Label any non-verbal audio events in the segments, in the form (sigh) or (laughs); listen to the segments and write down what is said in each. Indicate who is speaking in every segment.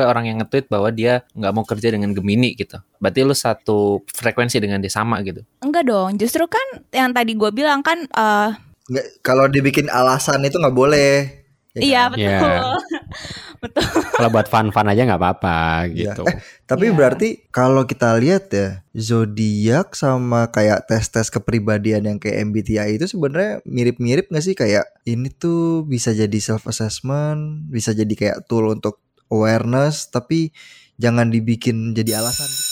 Speaker 1: kayak orang yang nge-tweet bahwa dia nggak mau kerja dengan Gemini gitu. Berarti lu satu frekuensi dengan dia sama gitu.
Speaker 2: Enggak dong, justru kan yang tadi gue bilang kan uh,
Speaker 3: Nggak, kalau dibikin alasan itu nggak boleh. Ya
Speaker 2: iya
Speaker 3: kan?
Speaker 2: betul.
Speaker 4: Iya. (laughs)
Speaker 2: betul.
Speaker 4: Kalau buat fun-fun aja nggak apa-apa
Speaker 3: Iya.
Speaker 4: gitu.
Speaker 3: Eh, tapi
Speaker 2: Iya.
Speaker 3: berarti kalau kita lihat ya zodiak sama kayak tes-tes kepribadian yang kayak MBTI itu sebenarnya mirip-mirip nggak sih kayak ini tuh bisa jadi self assessment, bisa jadi kayak tool untuk awareness, tapi jangan dibikin jadi alasan. gitu.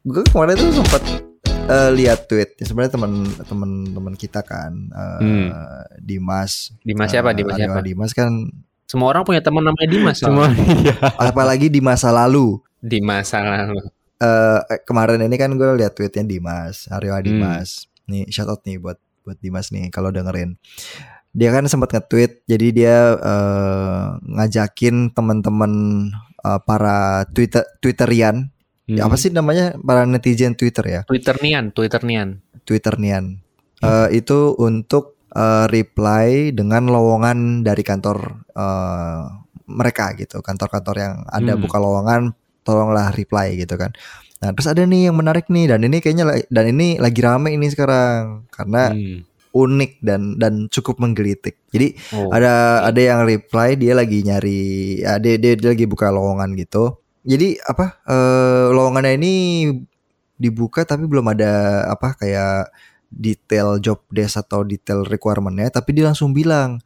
Speaker 3: Gue kemarin tuh sempat eh, lihat tweet ya sebenarnya teman teman teman kita kan eh,
Speaker 4: Hmm.
Speaker 3: Dimas
Speaker 1: Dimas siapa?
Speaker 3: Eh,
Speaker 1: Dimas siapa?
Speaker 3: Dimas kan
Speaker 1: Semua orang punya teman namanya Dimas.
Speaker 4: Semua iya.
Speaker 3: apalagi di masa lalu
Speaker 1: di masa lalu.
Speaker 3: eh, kemarin ini kan gue lihat tweetnya Dimas Aryo
Speaker 4: Hmm.
Speaker 3: Dimas nih shout out nih buat buat Dimas nih kalau dengerin. Dia kan sempat nge-tweet jadi dia eh, ngajakin teman-teman eh, para Twitter Twitterian. Ya,
Speaker 4: Hmm.
Speaker 3: apa sih namanya? Para netizen Twitter ya?
Speaker 1: Twitter nian, Twitter nian.
Speaker 3: Twitternian Eh, itu untuk eh, reply dengan lowongan dari kantor eh, mereka gitu. Kantor-kantor yang ada
Speaker 4: Hmm.
Speaker 3: buka lowongan tolonglah reply gitu kan nah terus ada nih yang menarik nih dan ini kayaknya dan ini lagi rame ini sekarang karena
Speaker 4: Hmm.
Speaker 3: unik dan dan cukup menggelitik jadi
Speaker 1: Oh.
Speaker 3: ada ada yang reply dia lagi nyari ya, dia, dia dia lagi buka lowongan gitu jadi apa eh, lowongannya ini dibuka tapi belum ada apa kayak detail job desk atau detail requirementnya tapi dia langsung bilang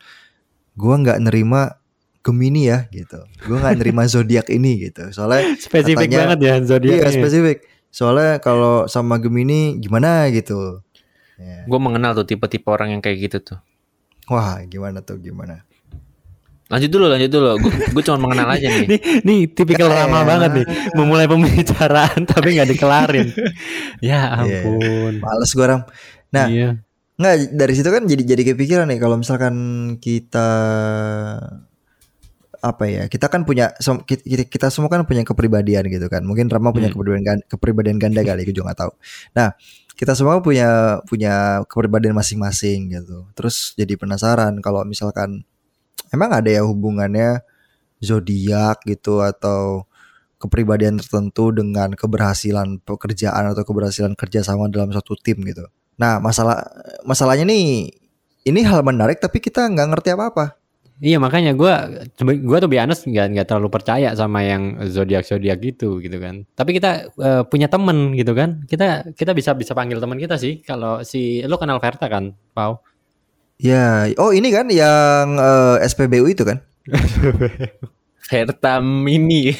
Speaker 3: gua nggak nerima Gemini ya gitu gua nggak nerima (laughs) zodiak ini gitu soalnya
Speaker 4: Spesifik
Speaker 3: Katanya-
Speaker 4: banget ya zodiaknya.
Speaker 3: iya spesifik soalnya kalau sama Gemini gimana gitu Ya.
Speaker 1: Gue mengenal tuh tipe-tipe orang yang kayak gitu tuh.
Speaker 3: wah gimana tuh gimana
Speaker 1: Lanjut dulu, lanjut dulu. Gue cuma mengenal aja nih. (laughs)
Speaker 4: Nih, nih tipikal
Speaker 3: Ya
Speaker 4: lama banget nih. Memulai pembicaraan (laughs) tapi nggak dikelarin. ya
Speaker 3: Iya.
Speaker 4: ampun.
Speaker 3: males gua ram Nah,
Speaker 4: Iya.
Speaker 3: Nggak dari situ kan jadi jadi kepikiran nih kalau misalkan kita apa ya kita kan punya kita, semua kan punya kepribadian gitu kan mungkin Rama punya
Speaker 4: Hmm.
Speaker 3: kepribadian gan- kepribadian ganda kali gue juga nggak tahu nah kita semua punya punya kepribadian masing-masing gitu terus jadi penasaran kalau misalkan emang ada ya hubungannya zodiak gitu atau kepribadian tertentu dengan keberhasilan pekerjaan atau keberhasilan kerjasama dalam satu tim gitu Nah, masalah masalahnya nih ini hal menarik tapi kita nggak ngerti apa-apa.
Speaker 4: Iya makanya gue gue tuh honest nggak nggak terlalu percaya sama yang zodiak zodiak gitu gitu kan. Tapi kita eh, punya temen gitu kan. Kita kita bisa bisa panggil teman kita sih. Kalau si lu kenal Verta kan, Pau?
Speaker 3: Ya, oh ini kan yang eh, SPBU itu kan? (laughs)
Speaker 1: Verta Mini.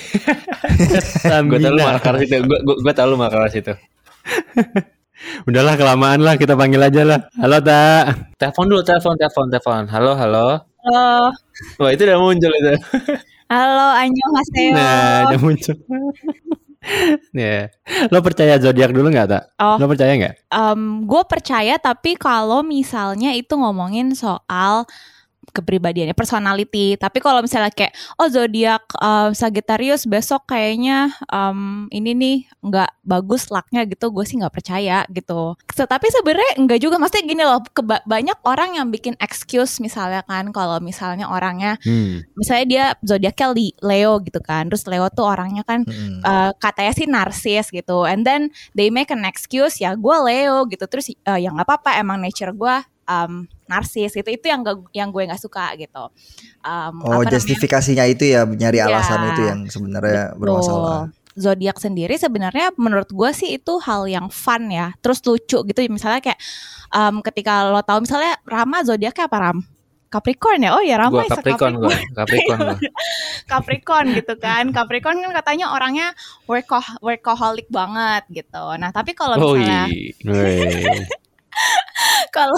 Speaker 1: gue tau lu markar situ. Gue gue tau lu markar situ. (laughs)
Speaker 4: Udahlah kelamaan lah kita panggil aja lah. Halo Ta.
Speaker 1: Telepon dulu, telepon, telepon, telepon. Halo, halo.
Speaker 2: Halo,
Speaker 1: Wah itu udah muncul itu.
Speaker 2: halo Annyeonghaseyo.
Speaker 4: Nah, udah muncul. (laughs) Ya, lo percaya zodiak dulu nggak tak?
Speaker 2: Oh.
Speaker 4: Lo percaya nggak?
Speaker 2: gue percaya tapi kalau misalnya itu ngomongin soal kepribadiannya personality. Tapi kalau misalnya kayak oh zodiak uh, Sagittarius besok kayaknya um, ini nih nggak bagus lucknya gitu gue sih nggak percaya gitu. Se- tapi sebenarnya enggak juga. Maksudnya gini loh banyak orang yang bikin excuse misalnya kan kalau misalnya orangnya
Speaker 4: Hmm.
Speaker 2: misalnya dia zodiaknya Leo gitu kan. Terus Leo tuh orangnya kan
Speaker 3: Mm-mm.
Speaker 2: uh, katanya sih narsis gitu. And then they make an excuse ya gue Leo gitu. Terus uh, ya nggak apa-apa emang nature gue um, narsis gitu itu yang gak, yang gue nggak suka gitu um,
Speaker 3: oh,
Speaker 2: apa namanya?
Speaker 3: justifikasinya itu ya nyari
Speaker 2: Iya.
Speaker 3: alasan itu yang sebenarnya bermasalah.
Speaker 2: Zodiak sendiri sebenarnya menurut gue sih itu hal yang fun ya terus lucu gitu misalnya kayak um, ketika lo tahu misalnya Rama zodiaknya apa Ram Capricorn ya oh ya Rama a
Speaker 1: Capricorn gue. Capricorn. (laughs)
Speaker 2: Capricorn gitu kan. Capricorn kan katanya orangnya workaholic banget gitu. Nah, tapi kalau misalnya (laughs) kalau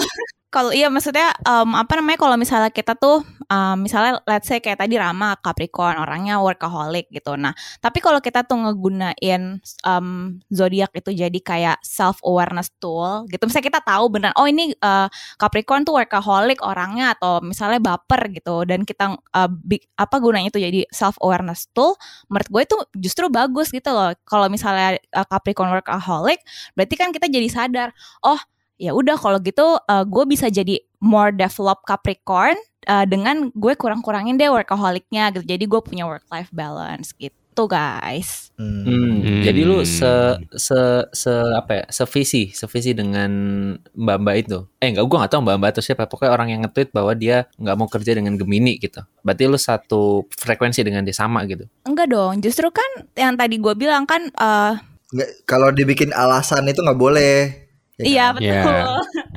Speaker 2: kalau iya maksudnya em, apa namanya kalau misalnya kita tuh em, misalnya let's say kayak tadi Rama Capricorn orangnya workaholic gitu. Nah, tapi kalau kita tuh ngegunain em, zodiak itu jadi kayak self awareness tool gitu. Misalnya kita tahu benar oh ini eh, Capricorn tuh workaholic orangnya atau misalnya baper gitu dan kita eh, bi- apa gunanya itu jadi self awareness tool menurut gue itu justru bagus gitu loh. Kalau misalnya eh, Capricorn workaholic berarti kan kita jadi sadar, oh ya udah kalau gitu gue bisa jadi more develop Capricorn uh, dengan gue kurang-kurangin deh workaholicnya gitu. Jadi gue punya work life balance gitu guys.
Speaker 1: Hmm.
Speaker 3: Hmm.
Speaker 1: Jadi lu se se se apa ya? Sevisi, sevisi dengan Mbak-mbak itu. Eh enggak gua nggak tahu Mbak-mbak itu siapa. Pokoknya orang yang nge-tweet bahwa dia nggak mau kerja dengan Gemini gitu. Berarti lu satu frekuensi dengan dia sama gitu.
Speaker 2: Enggak dong, justru kan yang tadi gue bilang kan uh,
Speaker 3: Nggak, kalau dibikin alasan itu nggak boleh. Ya
Speaker 2: iya
Speaker 3: kan?
Speaker 2: betul.
Speaker 4: Iya.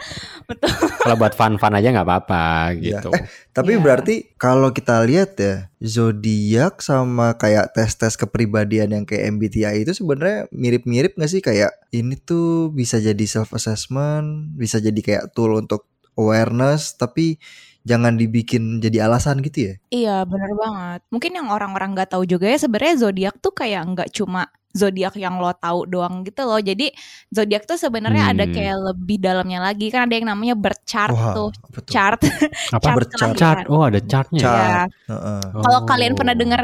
Speaker 4: (laughs)
Speaker 2: betul.
Speaker 4: Kalau buat fun-fun aja nggak apa-apa
Speaker 3: Iya.
Speaker 4: gitu.
Speaker 3: Eh, Tapi
Speaker 2: Iya.
Speaker 3: berarti kalau kita lihat ya zodiak sama kayak tes-tes kepribadian yang kayak MBTI itu sebenarnya mirip-mirip nggak sih kayak ini tuh bisa jadi self assessment, bisa jadi kayak tool untuk awareness, tapi jangan dibikin jadi alasan gitu ya.
Speaker 2: Iya bener banget. Mungkin yang orang-orang nggak tahu juga ya sebenarnya zodiak tuh kayak nggak cuma zodiak yang lo tahu doang gitu loh. Jadi zodiak tuh sebenarnya ada
Speaker 4: Hmm.
Speaker 2: kayak lebih dalamnya lagi kan ada yang namanya birth chart
Speaker 3: Wah,
Speaker 2: tuh. Chart.
Speaker 4: Apa? (laughs)
Speaker 2: chart
Speaker 3: Berchart.
Speaker 4: Chart. Oh, ada chartnya. ya?
Speaker 3: Chart.
Speaker 2: Iya.
Speaker 3: Heeh.
Speaker 2: Kalau
Speaker 4: Oh.
Speaker 2: kalian pernah dengar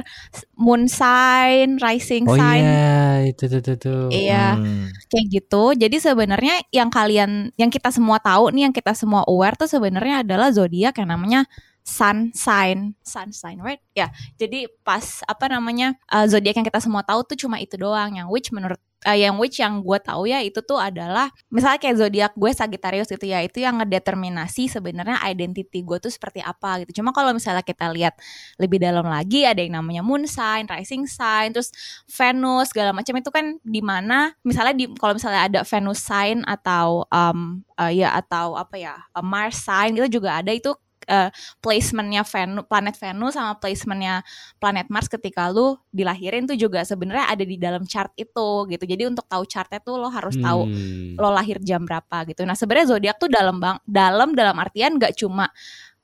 Speaker 2: moon sign, rising
Speaker 4: Oh
Speaker 2: sign,
Speaker 4: iya, itu tuh tuh tuh.
Speaker 2: Iya.
Speaker 3: Hmm.
Speaker 2: kayak gitu. Jadi sebenarnya yang kalian, yang kita semua tahu nih, yang kita semua aware tuh sebenarnya adalah zodiak yang namanya sun sign, sun sign, right? Ya. Jadi pas apa namanya uh, zodiak yang kita semua tahu tuh cuma itu doang. Yang which menurut uh, yang which yang gue tahu ya itu tuh adalah misalnya kayak zodiak gue Sagittarius gitu ya itu yang ngedeterminasi sebenarnya identity gue tuh seperti apa gitu. Cuma kalau misalnya kita lihat lebih dalam lagi ada yang namanya moon sign, rising sign, terus Venus segala macam itu kan di mana misalnya di kalau misalnya ada Venus sign atau um, uh, ya atau apa ya Mars sign itu juga ada itu uh, placementnya Venus planet Venus sama placementnya planet Mars ketika lu dilahirin tuh juga sebenarnya ada di dalam chart itu gitu jadi untuk tahu chartnya tuh lo harus tahu
Speaker 4: Hmm.
Speaker 2: lo lahir jam berapa gitu. Nah sebenarnya zodiak tuh dalam bang dalam dalam artian gak cuma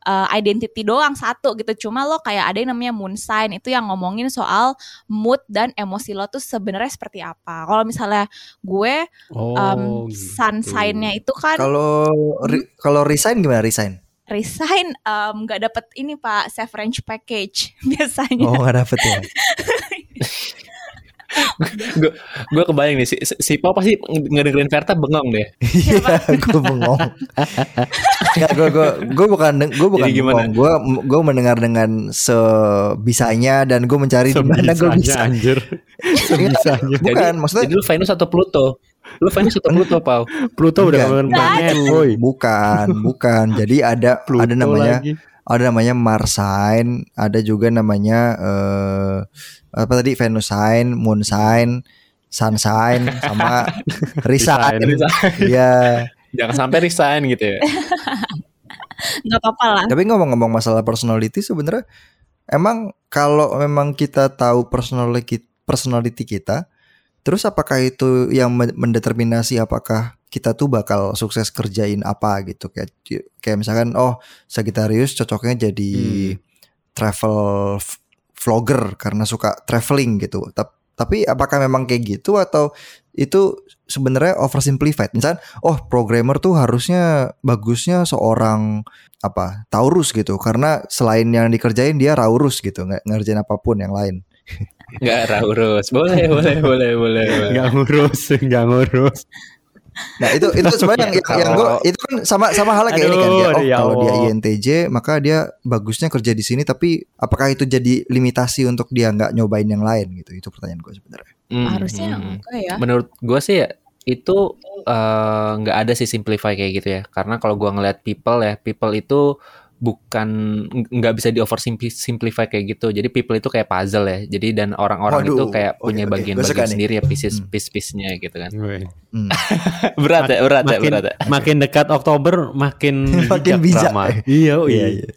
Speaker 2: uh, identity doang satu gitu. Cuma lo kayak ada yang namanya moon sign itu yang ngomongin soal mood dan emosi lo tuh sebenarnya seperti apa. Kalau misalnya gue
Speaker 4: Oh,
Speaker 2: um,
Speaker 4: gitu.
Speaker 2: sun sign-nya itu kan
Speaker 3: Kalau ri- kalau resign gimana resign?
Speaker 2: Resign um, nggak dapet ini pak severance package (laughs) biasanya.
Speaker 3: Oh nggak dapet ya.
Speaker 1: Gue kebayang nih si, si Pau pasti ngedengerin Verta bengong deh.
Speaker 3: Iya, gue bengong. Gue gue gue bukan gue bukan
Speaker 1: Jadi gimana?
Speaker 3: bengong. Gue gue mendengar dengan sebisanya dan gue mencari di mana gue
Speaker 4: Sebisanya,
Speaker 3: bisa.
Speaker 4: anjir. Sebisanya.
Speaker 3: Bukan, maksudnya
Speaker 1: Jadi lu Venus atau Pluto? Lu Venus atau Pluto, Pau?
Speaker 4: Pluto udah
Speaker 3: Itu,
Speaker 4: woi.
Speaker 3: bukan, bukan. Jadi ada (laughs)
Speaker 4: Pluto
Speaker 3: ada namanya
Speaker 4: lagi.
Speaker 3: ada namanya Mars sign, ada juga namanya eh apa tadi Venus sign, Moon sign, Sun sign sama (laughs) Resign. Iya.
Speaker 1: Jangan sampai resign gitu ya. (laughs)
Speaker 2: nggak apa-apa lah.
Speaker 3: Tapi ngomong-ngomong masalah personality sebenarnya emang kalau memang kita tahu personality personality kita, terus apakah itu yang men- mendeterminasi apakah kita tuh bakal sukses kerjain apa gitu kayak kayak misalkan oh Sagittarius cocoknya jadi travel v- vlogger karena suka traveling gitu. Tap- Tapi apakah memang kayak gitu atau itu sebenarnya oversimplified? Misalkan oh programmer tuh harusnya bagusnya seorang apa Taurus gitu karena selain yang dikerjain dia Raurus gitu nggak ngerjain apa pun yang lain. (laughs)
Speaker 1: Enggak raurus. Boleh, (laughs) boleh, boleh, boleh. boleh.
Speaker 4: Nggak ngurus, nggak ngurus.
Speaker 3: Nah itu itu sebenarnya yang, yang, yang gua itu kan sama sama halnya kayak ini kan
Speaker 4: Aduh,
Speaker 3: kayak, oh
Speaker 4: ya
Speaker 3: kalau dia. INTJ maka dia bagusnya kerja di sini tapi apakah itu jadi limitasi untuk dia nggak nyobain yang lain gitu itu pertanyaan gue sebenarnya.
Speaker 1: Hmm,
Speaker 2: Harusnya
Speaker 1: hmm.
Speaker 2: enggak ya.
Speaker 1: Menurut gue sih ya itu eh, nggak ada sih simplify kayak gitu ya. Karena kalau gua ngeliat people ya, people itu bukan nggak bisa di oversimplify kayak gitu. Jadi people itu kayak puzzle ya. Jadi dan orang-orang itu kayak
Speaker 3: Oke,
Speaker 1: punya
Speaker 3: suka
Speaker 1: bagian-bagian
Speaker 3: nih.
Speaker 1: sendiri ya pieces
Speaker 3: Hmm.
Speaker 1: piece piece-nya gitu kan.
Speaker 3: Hmm. (laughs)
Speaker 1: berat ya, berat ya, berat ya.
Speaker 4: makin dekat Oktober makin (laughs)
Speaker 3: Makin bijak.
Speaker 4: Rama. Iya, oh
Speaker 3: Iya,
Speaker 4: iya.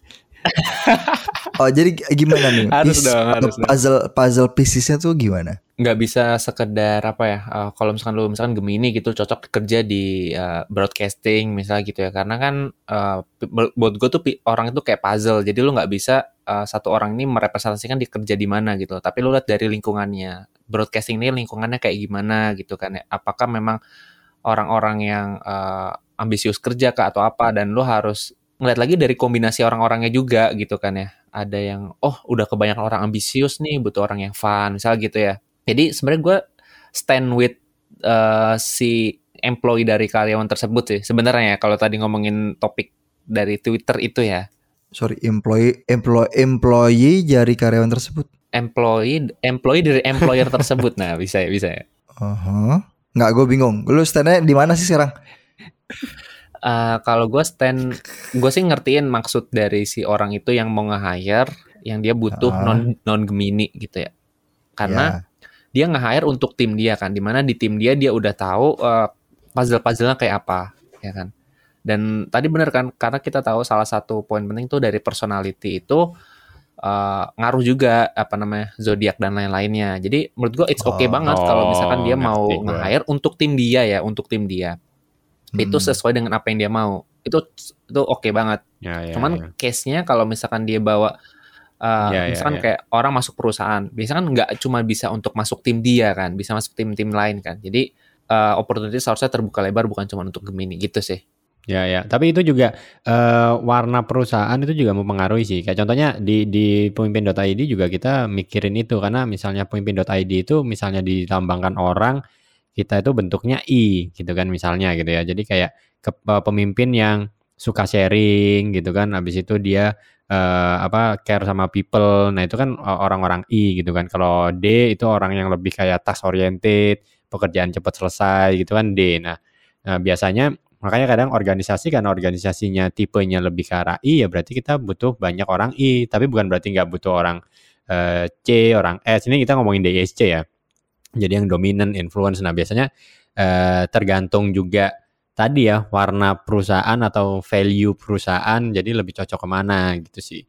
Speaker 4: (laughs)
Speaker 3: oh jadi gimana nih?
Speaker 1: Harus
Speaker 3: Piece
Speaker 1: dong, harus dong.
Speaker 3: puzzle puzzle piecesnya tuh gimana?
Speaker 1: nggak bisa sekedar apa ya eh, kalau misalkan lu misalkan Gemini gitu cocok kerja di eh, broadcasting misalnya gitu ya karena kan pi- buat gue tuh orang itu kayak puzzle jadi lu nggak bisa eh, satu orang ini merepresentasikan dia kerja di mana gitu tapi lu lihat dari lingkungannya broadcasting ini lingkungannya kayak gimana gitu kan ya apakah memang orang-orang yang eh, ambisius kerja kah atau apa dan lu harus ngeliat lagi dari kombinasi orang-orangnya juga gitu kan ya ada yang oh udah kebanyakan orang ambisius nih butuh orang yang fun misalnya gitu ya jadi sebenarnya gue stand with uh, si employee dari karyawan tersebut sih. Sebenarnya ya kalau tadi ngomongin topik dari Twitter itu ya.
Speaker 3: Sorry, employee employee employee dari karyawan tersebut.
Speaker 1: Employee employee dari employer tersebut. Nah, bisa ya, bisa ya.
Speaker 3: Uh Nggak, gue bingung. Lu standnya di mana sih sekarang?
Speaker 1: Uh, kalau gue stand, gue sih ngertiin maksud dari si orang itu yang mau nge-hire, yang dia butuh non non Gemini gitu ya. Karena
Speaker 3: Ya.
Speaker 1: dia nge-hire untuk tim dia kan, di mana di tim dia dia udah tahu uh, puzzle-puzzlenya kayak apa, ya kan. Dan tadi bener kan, karena kita tahu salah satu poin penting tuh dari personality itu uh, ngaruh juga apa namanya zodiak dan lain-lainnya. Jadi menurut gue it's okay
Speaker 3: Oh.
Speaker 1: banget kalau misalkan dia mau nge-hire untuk tim dia ya, untuk tim dia itu
Speaker 3: Hmm.
Speaker 1: sesuai dengan apa yang dia mau itu itu oke banget
Speaker 4: Ya, ya,
Speaker 1: cuman
Speaker 4: ya.
Speaker 1: case-nya kalau misalkan dia bawa uh,
Speaker 4: Ya, ya,
Speaker 1: misalkan
Speaker 4: ya.
Speaker 1: kayak orang masuk perusahaan biasanya kan nggak cuma bisa untuk masuk tim dia kan bisa masuk tim-tim lain kan jadi uh, opportunity seharusnya terbuka lebar bukan cuma untuk Gemini gitu sih
Speaker 4: Ya ya, tapi itu juga eh, warna perusahaan itu juga mempengaruhi sih. Kayak contohnya di di pemimpin.id juga kita mikirin itu karena misalnya pemimpin.id itu misalnya dilambangkan orang kita itu bentuknya I gitu kan misalnya gitu ya. Jadi kayak ke, pemimpin yang suka sharing gitu kan. Habis itu dia eh, apa care sama people. Nah, itu kan eh, orang-orang I gitu kan. Kalau D itu orang yang lebih kayak task oriented, pekerjaan cepat selesai gitu kan D. Nah, nah biasanya Makanya kadang organisasi karena organisasinya tipenya lebih ke arah I ya berarti kita butuh banyak orang I, tapi bukan berarti nggak butuh orang eh, C, orang S. Ini kita ngomongin DSC ya. Jadi yang dominan influence. Nah, biasanya eh, tergantung juga tadi ya warna perusahaan atau value perusahaan jadi lebih cocok ke mana gitu sih.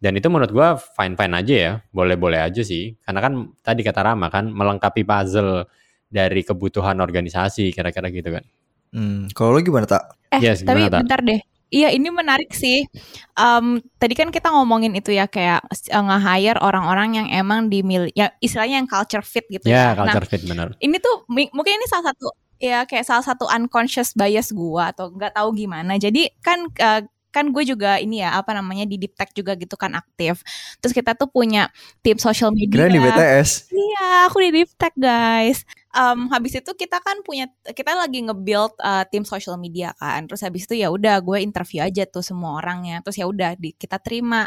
Speaker 4: Dan itu menurut gua fine-fine aja ya, boleh-boleh aja sih. Karena kan tadi kata Rama kan melengkapi puzzle dari kebutuhan organisasi kira-kira gitu kan.
Speaker 3: Hmm, kalau lu gimana tak?
Speaker 2: Eh,
Speaker 4: Yes,
Speaker 2: tapi
Speaker 4: gimana, Tak?
Speaker 2: bentar deh. Iya, ini menarik sih. Em, tadi kan kita ngomongin itu ya kayak uh, nge-hire orang-orang yang emang dimilih, ya istilahnya yang culture fit gitu
Speaker 4: Ya,
Speaker 2: ya. Nah,
Speaker 4: culture fit bener.
Speaker 2: ini tuh mungkin ini salah satu ya kayak salah satu unconscious bias gua atau nggak tahu gimana. Jadi kan uh, kan gue juga ini ya apa namanya di deep tech juga gitu kan aktif. Terus kita tuh punya tim social media.
Speaker 3: Kira di BTS.
Speaker 2: Iya, aku di deep tech guys. Em, habis itu kita kan punya kita lagi nge-build uh, tim social media kan. Terus habis itu ya udah gue interview aja tuh semua orangnya. Terus ya udah kita terima.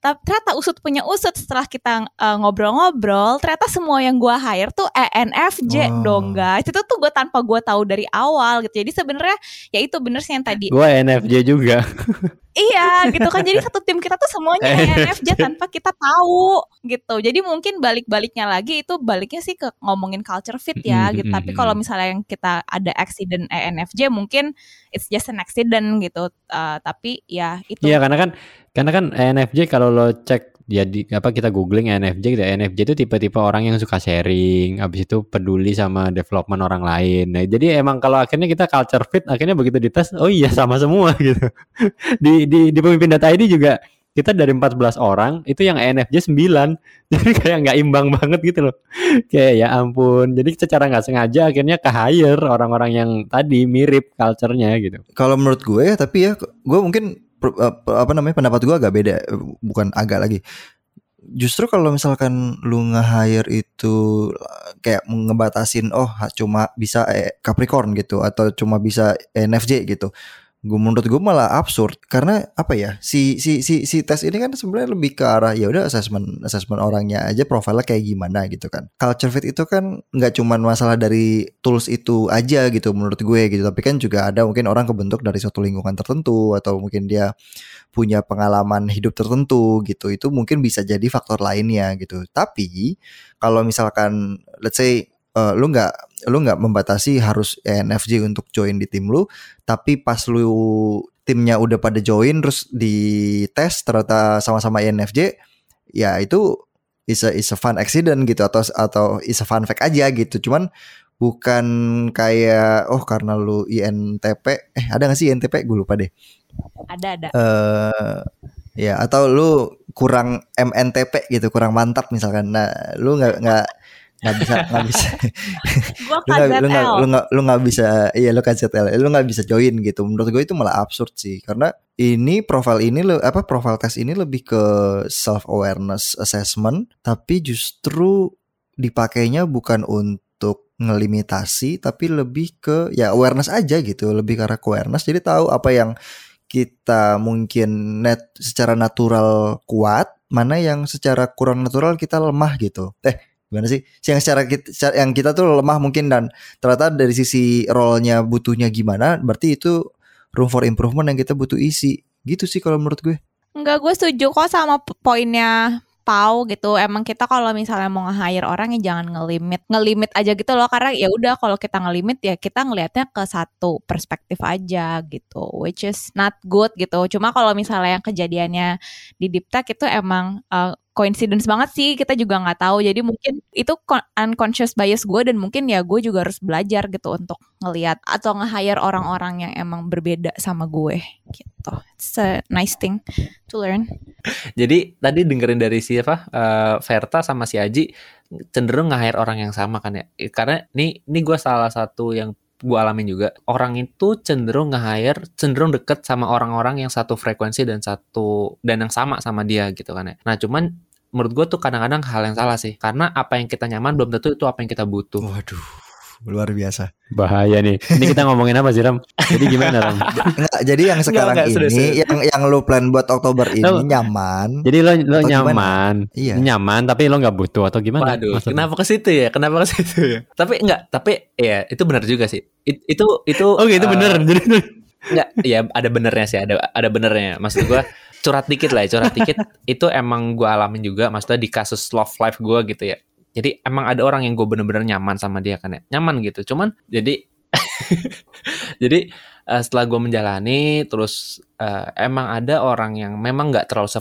Speaker 2: Tapi ternyata usut punya usut setelah kita uh, ngobrol-ngobrol, ternyata semua yang gue hire tuh ENFJ
Speaker 3: Oh.
Speaker 2: dong guys. Itu tuh gue tanpa gue tahu dari awal gitu. Jadi sebenarnya ya itu bener sih yang tadi.
Speaker 4: Gue NFJ juga. (laughs)
Speaker 2: Iya gitu kan jadi satu tim kita tuh semuanya (laughs) ENFJ tanpa kita tahu gitu. Jadi mungkin balik-baliknya lagi itu baliknya sih ke ngomongin culture fit ya gitu. Tapi kalau misalnya yang kita ada accident ENFJ mungkin it's just an accident gitu. Uh, tapi ya itu.
Speaker 4: Iya karena kan karena kan ENFJ kalau lo cek ya di apa kita googling ENFJ gitu ENFJ itu tipe-tipe orang yang suka sharing habis itu peduli sama development orang lain. Nah jadi emang kalau akhirnya kita culture fit akhirnya begitu dites oh iya sama semua (laughs) gitu. Di di di pemimpin data ID juga kita dari 14 orang itu yang ENFJ 9 (laughs) jadi kayak nggak imbang banget gitu loh. Kayak ya ampun. Jadi secara nggak sengaja akhirnya ke hire orang-orang yang tadi mirip culture-nya gitu.
Speaker 3: Kalau menurut gue ya, tapi ya gue mungkin apa apa namanya pendapat gue agak beda, bukan agak lagi. Justru kalau misalkan lu nge-hire itu kayak ngebatasin oh cuma bisa eh, Capricorn gitu atau cuma bisa NFJ gitu. Gue menurut gue malah absurd. Karena apa ya si si si si tes ini kan sebenarnya lebih ke arah ya udah assessment assessment orangnya aja profilnya kayak gimana gitu kan. Culture fit itu kan nggak cuma masalah dari tools itu aja gitu menurut gue gitu. Tapi kan juga ada mungkin orang kebentuk dari suatu lingkungan tertentu atau mungkin dia punya pengalaman hidup tertentu gitu. Itu mungkin bisa jadi faktor lainnya gitu. Tapi kalau misalkan let's say eh, lu nggak lu nggak membatasi harus ENFJ untuk join di tim lu tapi pas lu timnya udah pada join terus di tes ternyata sama-sama ENFJ ya itu is a, is a fun accident gitu atau atau is a fun fact aja gitu. Cuman bukan kayak oh karena lu INTP eh ada gak sih INTP gue lupa deh.
Speaker 2: Ada ada.
Speaker 3: eh ya atau lu kurang MNTP gitu kurang mantap misalkan. Nah lu nggak nggak nggak bisa nggak bisa. (laughs) Lu nggak lu nggak lu nggak lu nggak bisa iya lu KZL lu nggak bisa join gitu. Menurut gue itu malah absurd sih. Karena ini profil ini lo apa profil tes ini lebih ke self awareness assessment tapi justru dipakainya bukan untuk ngelimitasi tapi lebih ke ya awareness aja gitu. Lebih ke arah awareness. Jadi tahu apa yang kita mungkin net secara natural kuat mana yang secara kurang natural kita lemah gitu. Eh gimana sih yang secara kita yang kita tuh lemah mungkin dan ternyata dari sisi role-nya butuhnya gimana berarti itu room for improvement yang kita butuh isi gitu sih kalau menurut gue
Speaker 2: Enggak, gue setuju kok sama poinnya Pau gitu. Emang kita kalau misalnya mau nge-hire orang ya jangan ngelimit, ngelimit aja gitu loh. Karena ya udah kalau kita ngelimit ya kita ngelihatnya ke satu perspektif aja gitu, which is not good gitu. Cuma kalau misalnya yang kejadiannya di Dipta itu emang uh, coincidence banget sih kita juga nggak tahu. Jadi mungkin itu con- unconscious bias gue dan mungkin ya gue juga harus belajar gitu untuk ngelihat atau nge-hire orang-orang yang emang berbeda sama gue gitu. It's a nice thing to learn.
Speaker 1: Jadi tadi dengerin dari siapa eh, Verta sama si Aji cenderung nge-hire orang yang sama kan ya. Karena ini ini gue salah satu yang gue alamin juga orang itu cenderung nge-hire cenderung deket sama orang-orang yang satu frekuensi dan satu dan yang sama sama dia gitu kan ya. Nah cuman menurut gue tuh kadang-kadang hal yang salah sih karena apa yang kita nyaman belum tentu itu apa yang kita butuh.
Speaker 3: waduh luar biasa
Speaker 4: Bahaya nih. Ini kita ngomongin apa sih Ram? Jadi gimana Ram?
Speaker 3: Enggak, jadi yang sekarang
Speaker 1: enggak,
Speaker 3: ini yang yang lo plan buat Oktober ini
Speaker 4: Lo-
Speaker 3: nyaman
Speaker 4: Jadi lo lo
Speaker 3: gimana?
Speaker 4: nyaman,
Speaker 3: iya
Speaker 4: nyaman tapi lo nggak butuh atau gimana?
Speaker 1: Waduh,
Speaker 4: maksudnya?
Speaker 1: kenapa ke situ ya? Kenapa ke situ ya? Tapi enggak, tapi ya itu benar juga sih. It- itu itu
Speaker 4: Oke itu
Speaker 1: eh,
Speaker 4: bener. (laughs) Jadi
Speaker 1: Enggak, ya ada benernya sih, ada ada benernya. Maksud gua curhat dikit lah, ya, curhat dikit (laughs) itu emang gua alamin juga maksudnya di kasus love life gua gitu ya. Jadi emang ada orang yang gue bener-bener nyaman sama dia kan ya. Nyaman gitu. Cuman jadi (laughs) jadi eh, setelah gue menjalani terus eh, emang ada orang yang memang nggak terlalu se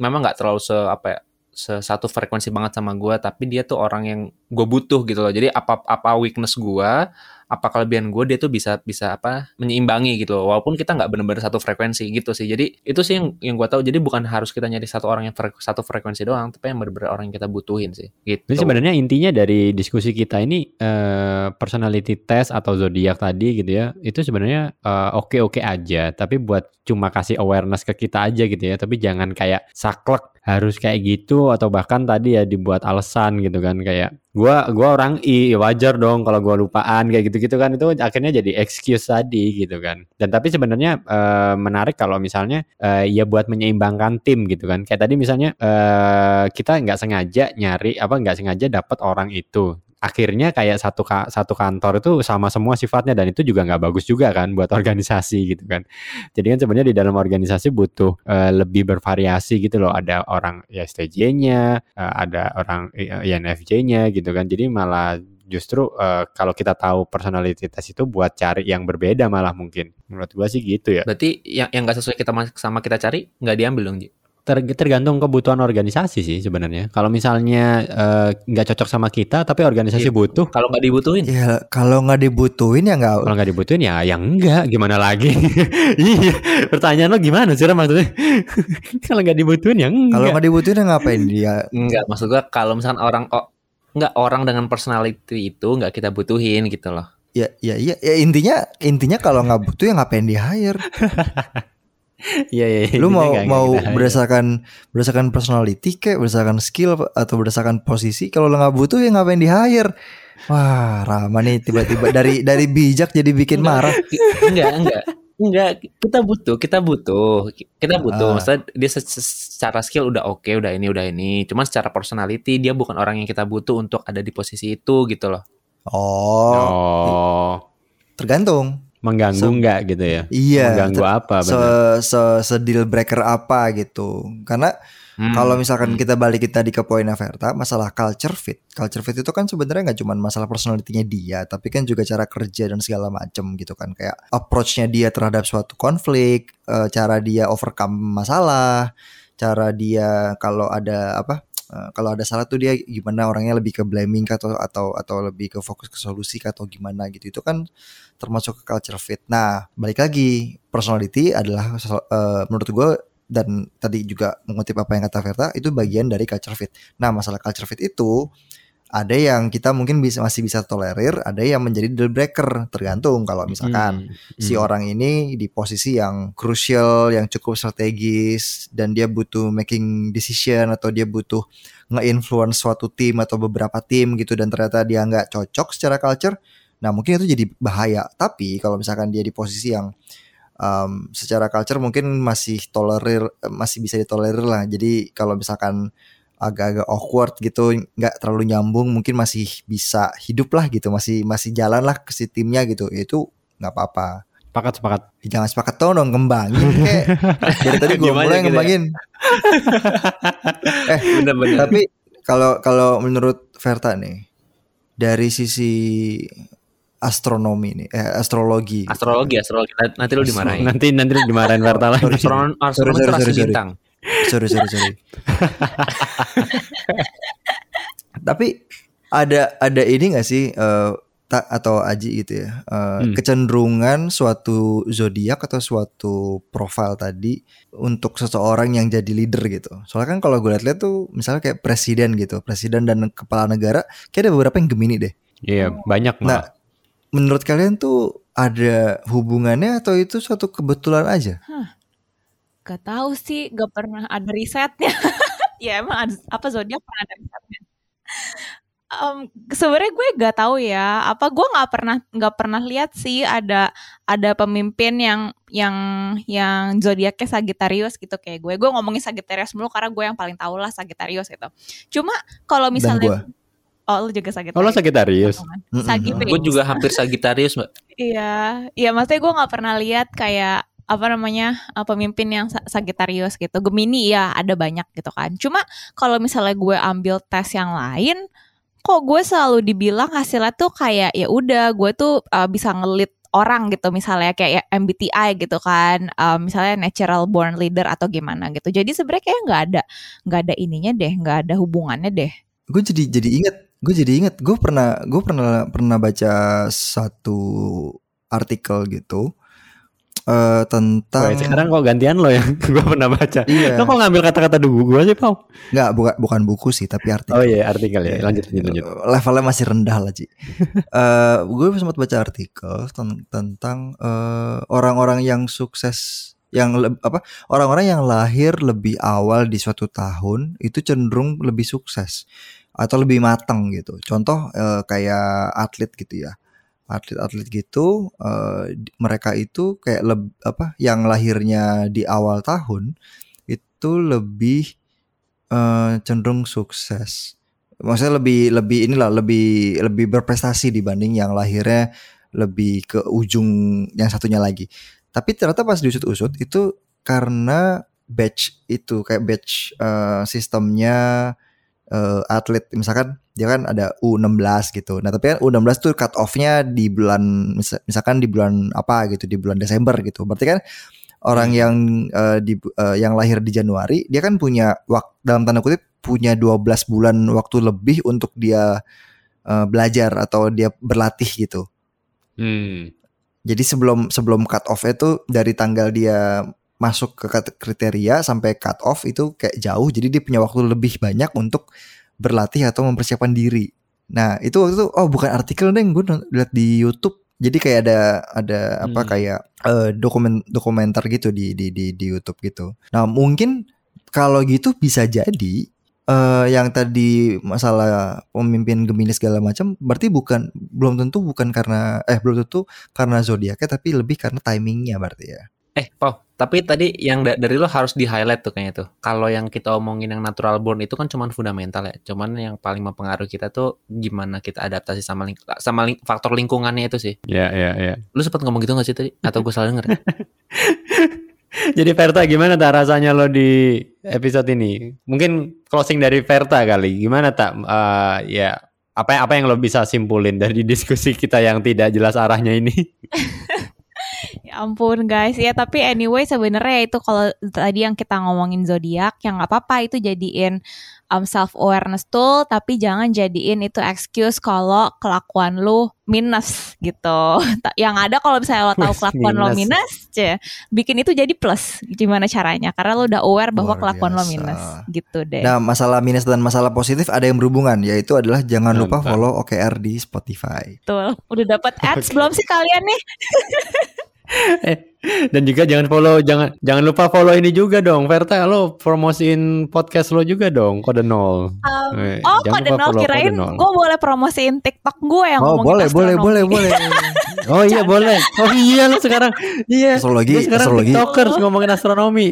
Speaker 1: memang nggak terlalu se apa ya satu frekuensi banget sama gua tapi dia tuh orang yang gue butuh gitu loh. Jadi apa apa weakness gua apa kelebihan gue dia tuh bisa bisa apa menyeimbangi gitu loh. walaupun kita nggak benar-benar satu frekuensi gitu sih. Jadi itu sih yang yang gue tahu. Jadi bukan harus kita nyari satu orang yang frek- satu frekuensi doang tapi yang benar-benar orang yang kita butuhin sih. Gitu.
Speaker 4: Jadi sebenarnya intinya dari diskusi kita ini eh, personality test atau zodiak tadi gitu ya, itu sebenarnya eh, oke-oke aja, tapi buat cuma kasih awareness ke kita aja gitu ya, tapi jangan kayak saklek harus kayak gitu atau bahkan tadi ya dibuat alasan gitu kan kayak gua gua orang I ya wajar dong kalau gua lupaan kayak gitu-gitu kan itu akhirnya jadi excuse tadi gitu kan. Dan tapi sebenarnya eh, menarik kalau misalnya eh, ya buat menyeimbangkan tim gitu kan. Kayak tadi misalnya eh, kita nggak sengaja nyari apa nggak sengaja dapat orang itu. Akhirnya kayak satu ka- satu kantor itu sama semua sifatnya dan itu juga nggak bagus juga kan buat (laughs) organisasi gitu kan. Jadi kan sebenarnya di dalam organisasi butuh eh, lebih bervariasi gitu loh. Ada orang ya STJ-nya, eh, ada orang eh, INFJ-nya gitu kan. Jadi malah justru eh, kalau kita tahu personality test itu buat cari yang berbeda malah mungkin. Menurut gua sih gitu ya.
Speaker 1: berarti yang yang nggak sesuai kita ma- sama kita cari nggak diambil dong Ji?
Speaker 4: Ter- tergantung kebutuhan organisasi sih sebenarnya. Kalau misalnya eh, nggak cocok sama kita tapi organisasi
Speaker 1: Iya.
Speaker 4: butuh,
Speaker 1: kalau nggak dibutuhin
Speaker 3: ya kalau nggak dibutuhin ya nggak
Speaker 4: kalau nggak dibutuhin ya yang enggak gimana lagi? (laughs) iya, pertanyaan lo gimana sih Ram, maksudnya? (laughs) kalau nggak dibutuhin ya enggak.
Speaker 3: kalau nggak dibutuhin ya ngapain dia
Speaker 1: Enggak, maksud gua kalau misalkan orang oh, enggak orang dengan personality itu nggak kita butuhin gitu loh.
Speaker 3: ya ya iya ya, intinya intinya kalau nggak butuh ya ngapain di hire (laughs)
Speaker 4: Iya, iya,
Speaker 3: lu
Speaker 4: intinya
Speaker 3: mau
Speaker 4: nggak
Speaker 3: mau
Speaker 4: kita hire.
Speaker 3: berdasarkan berdasarkan personality kayak berdasarkan skill atau berdasarkan posisi kalau lu nggak butuh ya ngapain di hire wah Rama nih tiba-tiba dari dari bijak jadi bikin marah
Speaker 1: enggak, enggak. Enggak, kita butuh, kita butuh. Kita butuh.
Speaker 3: Ah.
Speaker 1: Maksudnya dia se- se- secara skill udah oke, udah ini, udah ini. Cuman secara personality dia bukan orang yang kita butuh untuk ada di posisi itu gitu loh.
Speaker 3: oh
Speaker 4: Oh,
Speaker 3: tergantung
Speaker 4: mengganggu
Speaker 3: Se-
Speaker 4: nggak gitu ya?
Speaker 3: iya
Speaker 4: mengganggu apa?
Speaker 3: se,
Speaker 4: benar?
Speaker 3: se, se deal breaker apa gitu karena
Speaker 1: Hmm.
Speaker 3: Kalau misalkan
Speaker 1: Hmm.
Speaker 3: kita balikin tadi ke poin Averta, masalah culture fit. Culture fit itu kan sebenarnya nggak cuma masalah personalitinya dia, tapi kan juga cara kerja dan segala macem gitu kan. Kayak approach-nya dia terhadap suatu konflik, eh, cara dia overcome masalah, cara dia kalau ada apa, eh, kalau ada salah tuh dia gimana orangnya lebih ke blaming kah atau atau atau lebih ke fokus ke solusi kah atau gimana gitu. Itu kan termasuk ke culture fit. Nah, balik lagi personality adalah eh, menurut gue dan tadi juga mengutip apa yang kata Verta itu bagian dari culture fit. Nah masalah culture fit itu ada yang kita mungkin bisa masih bisa tolerir, ada yang menjadi deal breaker tergantung kalau misalkan
Speaker 4: Hmm,
Speaker 3: si
Speaker 4: hmm.
Speaker 3: orang ini di posisi yang crucial, yang cukup strategis dan dia butuh making decision atau dia butuh nge-influence suatu tim atau beberapa tim gitu dan ternyata dia nggak cocok secara culture, nah mungkin itu jadi bahaya. Tapi kalau misalkan dia di posisi yang um, secara culture mungkin masih tolerir, masih bisa ditolerir lah. Jadi kalau misalkan agak-agak awkward gitu, nggak terlalu nyambung, mungkin masih bisa hidup lah gitu, masih masih jalan lah ke si timnya gitu. Itu nggak apa-apa.
Speaker 4: Sepakat sepakat.
Speaker 3: Jangan sepakat tau dong kembangin (laughs) kayak dari tadi gue
Speaker 1: Gimana
Speaker 3: mulai
Speaker 1: gitu ya?
Speaker 3: ngembangin. (laughs) eh
Speaker 1: Bener-bener.
Speaker 3: tapi kalau kalau menurut Verta nih dari sisi astronomi nih, eh astrologi. gitu.
Speaker 1: astrologi, astrologi. Nanti lu dimarahin.
Speaker 4: Nanti nanti lu dimarahin Verta lagi.
Speaker 1: Astronomi, astronomi
Speaker 3: Sorry, sorry, sorry.
Speaker 1: bintang.
Speaker 3: Sorry sorry sorry. Tapi ada ada ini gak sih eh, tak atau Aji gitu ya eh,
Speaker 4: Hmm.
Speaker 3: kecenderungan suatu zodiak atau suatu profil tadi untuk seseorang yang jadi leader gitu. Soalnya kan kalau gue lihat-lihat tuh misalnya kayak presiden gitu, presiden dan kepala negara, kayak ada beberapa yang Gemini deh.
Speaker 4: Iya, banyak
Speaker 3: Nah,
Speaker 4: malah.
Speaker 3: menurut kalian tuh ada hubungannya atau itu suatu kebetulan aja?
Speaker 2: Gak tahu sih, gak pernah ada risetnya. (laughs) ya emang ada, apa zodiak pernah ada risetnya. Em, Sebenarnya gue gak tahu ya. Apa gue nggak pernah nggak pernah lihat sih ada ada pemimpin yang yang yang zodiaknya Sagittarius gitu kayak gue. Gue ngomongin Sagittarius mulu karena gue yang paling tahu lah Sagittarius gitu. Cuma kalau
Speaker 3: Dan
Speaker 2: misalnya
Speaker 3: gue.
Speaker 2: Oh, lu juga Sagittarius.
Speaker 4: Oh, lo Sagittarius.
Speaker 3: Mm-mm.
Speaker 2: Sagi
Speaker 1: Gue juga hampir Sagittarius, Mbak.
Speaker 2: Iya, iya maksudnya gue nggak pernah lihat kayak apa namanya uh, pemimpin yang Sa- Sagittarius gitu. Gemini ya ada banyak gitu kan. Cuma kalau misalnya gue ambil tes yang lain, kok gue selalu dibilang hasilnya tuh kayak ya udah gue tuh uh, bisa ngelit orang gitu. Misalnya kayak ya MBTI gitu kan. Uh, misalnya natural born leader atau gimana gitu. Jadi sebenarnya kayak nggak ada nggak ada ininya deh nggak ada hubungannya deh.
Speaker 3: Gue jadi jadi inget gue jadi inget gue pernah gue pernah pernah baca satu artikel gitu eh tentang
Speaker 4: Woi, sekarang kok gantian lo yang (laughs) gue pernah baca.
Speaker 3: iya
Speaker 4: Lo kok ngambil kata-kata dulu gue sih, Pau?
Speaker 3: nggak bukan bukan buku sih tapi artikel
Speaker 4: Oh iya, artikel ya. Lanjut, lanjut, lanjut.
Speaker 3: Eh, levelnya masih rendah lah Ci (laughs) Eh, gue sempat baca artikel ten- tentang eh, orang-orang yang sukses yang apa orang-orang yang lahir lebih awal di suatu tahun itu cenderung lebih sukses atau lebih matang gitu contoh eh, kayak atlet gitu ya atlet-atlet gitu di- mereka itu kayak leb- apa yang lahirnya di awal tahun itu lebih eh, cenderung sukses maksudnya lebih lebih inilah lebih lebih berprestasi dibanding yang lahirnya lebih ke ujung yang satunya lagi. Tapi ternyata pas diusut-usut itu karena batch itu kayak batch eh, sistemnya eh, atlet misalkan dia kan ada U16 gitu. Nah, tapi kan U16 tuh cut off-nya di bulan mis- misalkan di bulan apa gitu, di bulan Desember gitu. Berarti kan orang yang eh, di eh, yang lahir di Januari dia kan punya waktu dalam tanda kutip punya 12 bulan waktu lebih untuk dia eh, belajar atau dia berlatih gitu.
Speaker 4: Hmm.
Speaker 3: Jadi sebelum sebelum cut off itu dari tanggal dia masuk ke kriteria sampai cut off itu kayak jauh jadi dia punya waktu lebih banyak untuk berlatih atau mempersiapkan diri. Nah, itu waktu itu oh bukan artikel deh gue lihat di YouTube. Jadi kayak ada ada apa
Speaker 4: Hmm.
Speaker 3: kayak eh, dokumen dokumenter gitu di di di di YouTube gitu. Nah, mungkin kalau gitu bisa jadi eh yang tadi masalah pemimpin Gemini segala macam berarti bukan belum tentu bukan karena eh belum tentu karena zodiaknya tapi lebih karena timingnya berarti ya.
Speaker 1: Eh, Pau, tapi tadi yang da- dari lo harus di highlight tuh kayaknya tuh. Kalau yang kita omongin yang natural born itu kan cuman fundamental ya. Cuman yang paling mempengaruhi kita tuh gimana kita adaptasi sama ling sama ling- faktor lingkungannya itu sih.
Speaker 4: Ya, ya, ya.
Speaker 1: Lu sempat ngomong gitu gak sih tadi? Atau gue salah denger? (laughs)
Speaker 4: Jadi Verta gimana tak rasanya lo di episode ini? Mungkin closing dari Verta kali. Gimana tak? Eh, ya apa apa yang lo bisa simpulin dari (laughs) diskusi kita yang tidak jelas arahnya ini? (laughs)
Speaker 2: Ya ampun guys, ya tapi anyway sebenarnya itu kalau tadi yang kita ngomongin zodiak, yang nggak apa-apa itu jadiin um, self awareness tool, tapi jangan jadiin itu excuse kalau kelakuan lu minus gitu. (laughs) Yang ada kalau misalnya lo tahu kelakuan lo
Speaker 4: minus.
Speaker 2: minus, cie, bikin itu jadi plus. Gimana caranya? Karena lo udah aware bahwa
Speaker 3: Luar
Speaker 2: kelakuan lo
Speaker 3: biasa.
Speaker 2: minus gitu deh.
Speaker 3: Nah, masalah minus dan masalah positif ada yang berhubungan yaitu adalah jangan lupa follow OKR di Spotify.
Speaker 2: Betul. Udah dapat ads (laughs)
Speaker 4: Oke.
Speaker 2: belum sih kalian nih? (laughs)
Speaker 4: Eh, dan juga jangan follow jangan jangan lupa follow ini juga dong Verta lo promosiin podcast lo juga dong kode nol
Speaker 2: Um,
Speaker 4: Eh,
Speaker 2: oh,
Speaker 4: jangan
Speaker 2: kode nol kirain gue boleh promosiin TikTok gue yang
Speaker 3: Oh,
Speaker 2: ngomongin
Speaker 3: boleh, boleh,
Speaker 2: astronomi.
Speaker 3: boleh, (laughs) boleh.
Speaker 4: oh iya boleh oh iya lo sekarang iya
Speaker 3: Astrologi,
Speaker 4: Lo sekarang
Speaker 3: astrologi.
Speaker 4: tiktokers ngomongin astronomi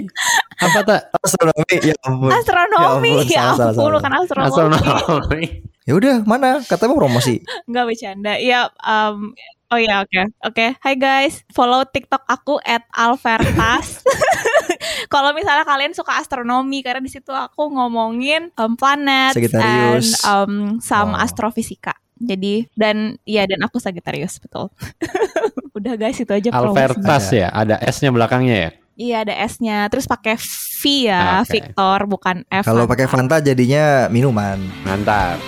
Speaker 4: apa tak
Speaker 3: Astronomi, ya ampun.
Speaker 2: Astronomi,
Speaker 3: Ya ampun,
Speaker 2: ya
Speaker 3: salah, salah,
Speaker 2: ampun,
Speaker 3: salah.
Speaker 2: bukan astronomi.
Speaker 4: astronomi
Speaker 3: Ya udah, mana? Katanya mau promosi.
Speaker 2: Nggak bercanda. Ya, um, oh ya oke. Oke, hai guys. Follow TikTok aku at Alvertas. (laughs) Kalau misalnya kalian suka astronomi karena di situ aku ngomongin um, planet and um, some
Speaker 3: Oh.
Speaker 2: astrofisika. Jadi dan ya dan aku Sagittarius betul. (laughs) Udah guys itu aja.
Speaker 4: Alvertas ya ada S-nya belakangnya ya
Speaker 2: Iya ada S-nya. Terus pakai V ya,
Speaker 4: Oke.
Speaker 2: Victor bukan F.
Speaker 3: Kalau pakai Fanta jadinya minuman.
Speaker 4: mantap